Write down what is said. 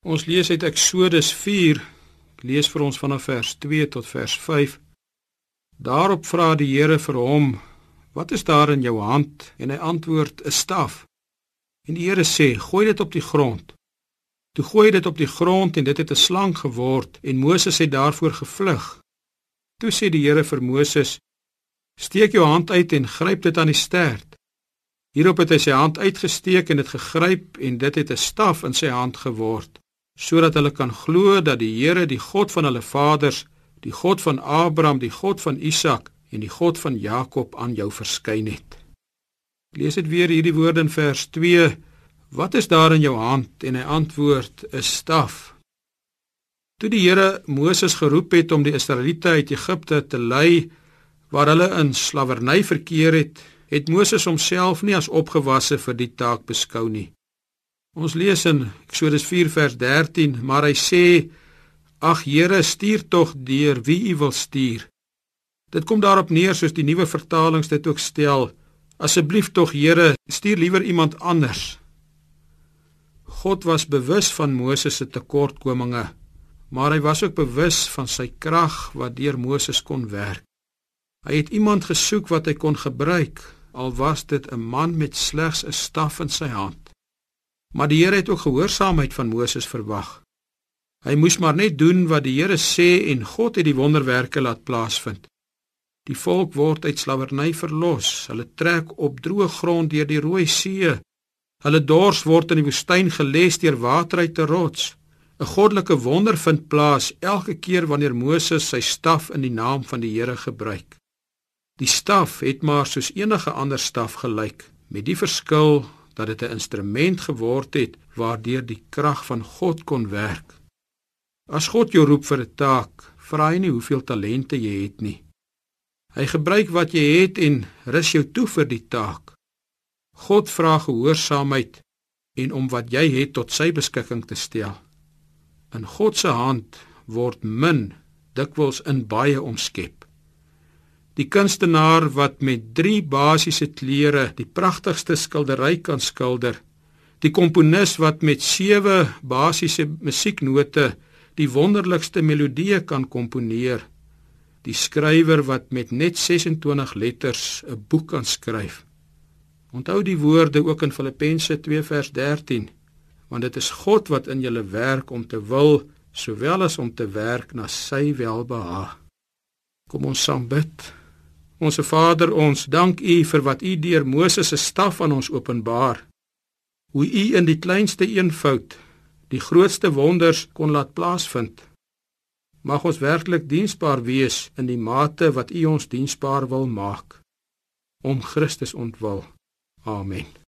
Ons lees uit Eksodus 4. Ek lees vir ons vanaf vers 2 tot vers 5. Daarop vra die Here vir hom: "Wat is daar in jou hand?" En hy antwoord: "’n Staf." En die Here sê: "Gooi dit op die grond." Toe gooi hy dit op die grond en dit het 'n slang geword en Moses het daarvoor gevlug. Toe sê die Here vir Moses: "Steek jou hand uit en gryp dit aan die stert." Hierop het hy sy hand uitgesteek en dit gegryp en dit het 'n staf in sy hand geword sodat hulle kan glo dat die Here die God van hulle vaders, die God van Abraham, die God van Isak en die God van Jakob aan jou verskyn het. Ek lees dit weer hierdie woorde in vers 2. Wat is daar in jou hand? En hy antwoord: 'n staf. Toe die Here Moses geroep het om die Israeliete uit Egipte te lei waar hulle in slawerny verkeer het, het Moses homself nie as opgewasse vir die taak beskou nie. Ons lees in Eksodus 4 vers 13, maar hy sê: "Ag Here, stuur tog deur wie U wil stuur." Dit kom daarop neer soos die nuwe vertalings dit ook stel: "Asseblief tog Here, stuur liewer iemand anders." God was bewus van Moses se tekortkominge, maar hy was ook bewus van sy krag wat deur Moses kon werk. Hy het iemand gesoek wat hy kon gebruik, al was dit 'n man met slegs 'n staf in sy hand. Maar die Here het ook gehoorsaamheid van Moses verwag. Hy moes maar net doen wat die Here sê en God het die wonderwerke laat plaasvind. Die volk word uit slawerny verlos. Hulle trek op droë grond deur die Rooi See. Hulle dors word in die woestyn geles deur water uit 'n rots. 'n Goddelike wonder vind plaas elke keer wanneer Moses sy staf in die naam van die Here gebruik. Die staf het maar soos enige ander staf gelyk, met die verskil dat dit 'n instrument geword het waardeur die krag van God kon werk. As God jou roep vir 'n taak, vra hy nie hoeveel talente jy het nie. Hy gebruik wat jy het en rus jou toe vir die taak. God vra gehoorsaamheid en om wat jy het tot sy beskikking te stel. In God se hand word min dikwels in baie omskep. Die kunstenaar wat met 3 basiese kleure die pragtigste skildery kan skilder. Die komponis wat met 7 basiese musieknote die wonderlikste melodieë kan komponeer. Die skrywer wat met net 26 letters 'n boek kan skryf. Onthou die woorde ook in Filippense 2 vers 13, want dit is God wat in julle werk om te wil sowel as om te werk na sy welbehaag. Kom ons saam bid. Onse Vader, ons dank U vir wat U deur Moses se staf aan ons openbaar. Hoe U in die kleinste eenvoud die grootste wonders kon laat plaasvind. Mag ons werklik diensbaar wees in die mate wat U ons diensbaar wil maak. Om Christus ontwil. Amen.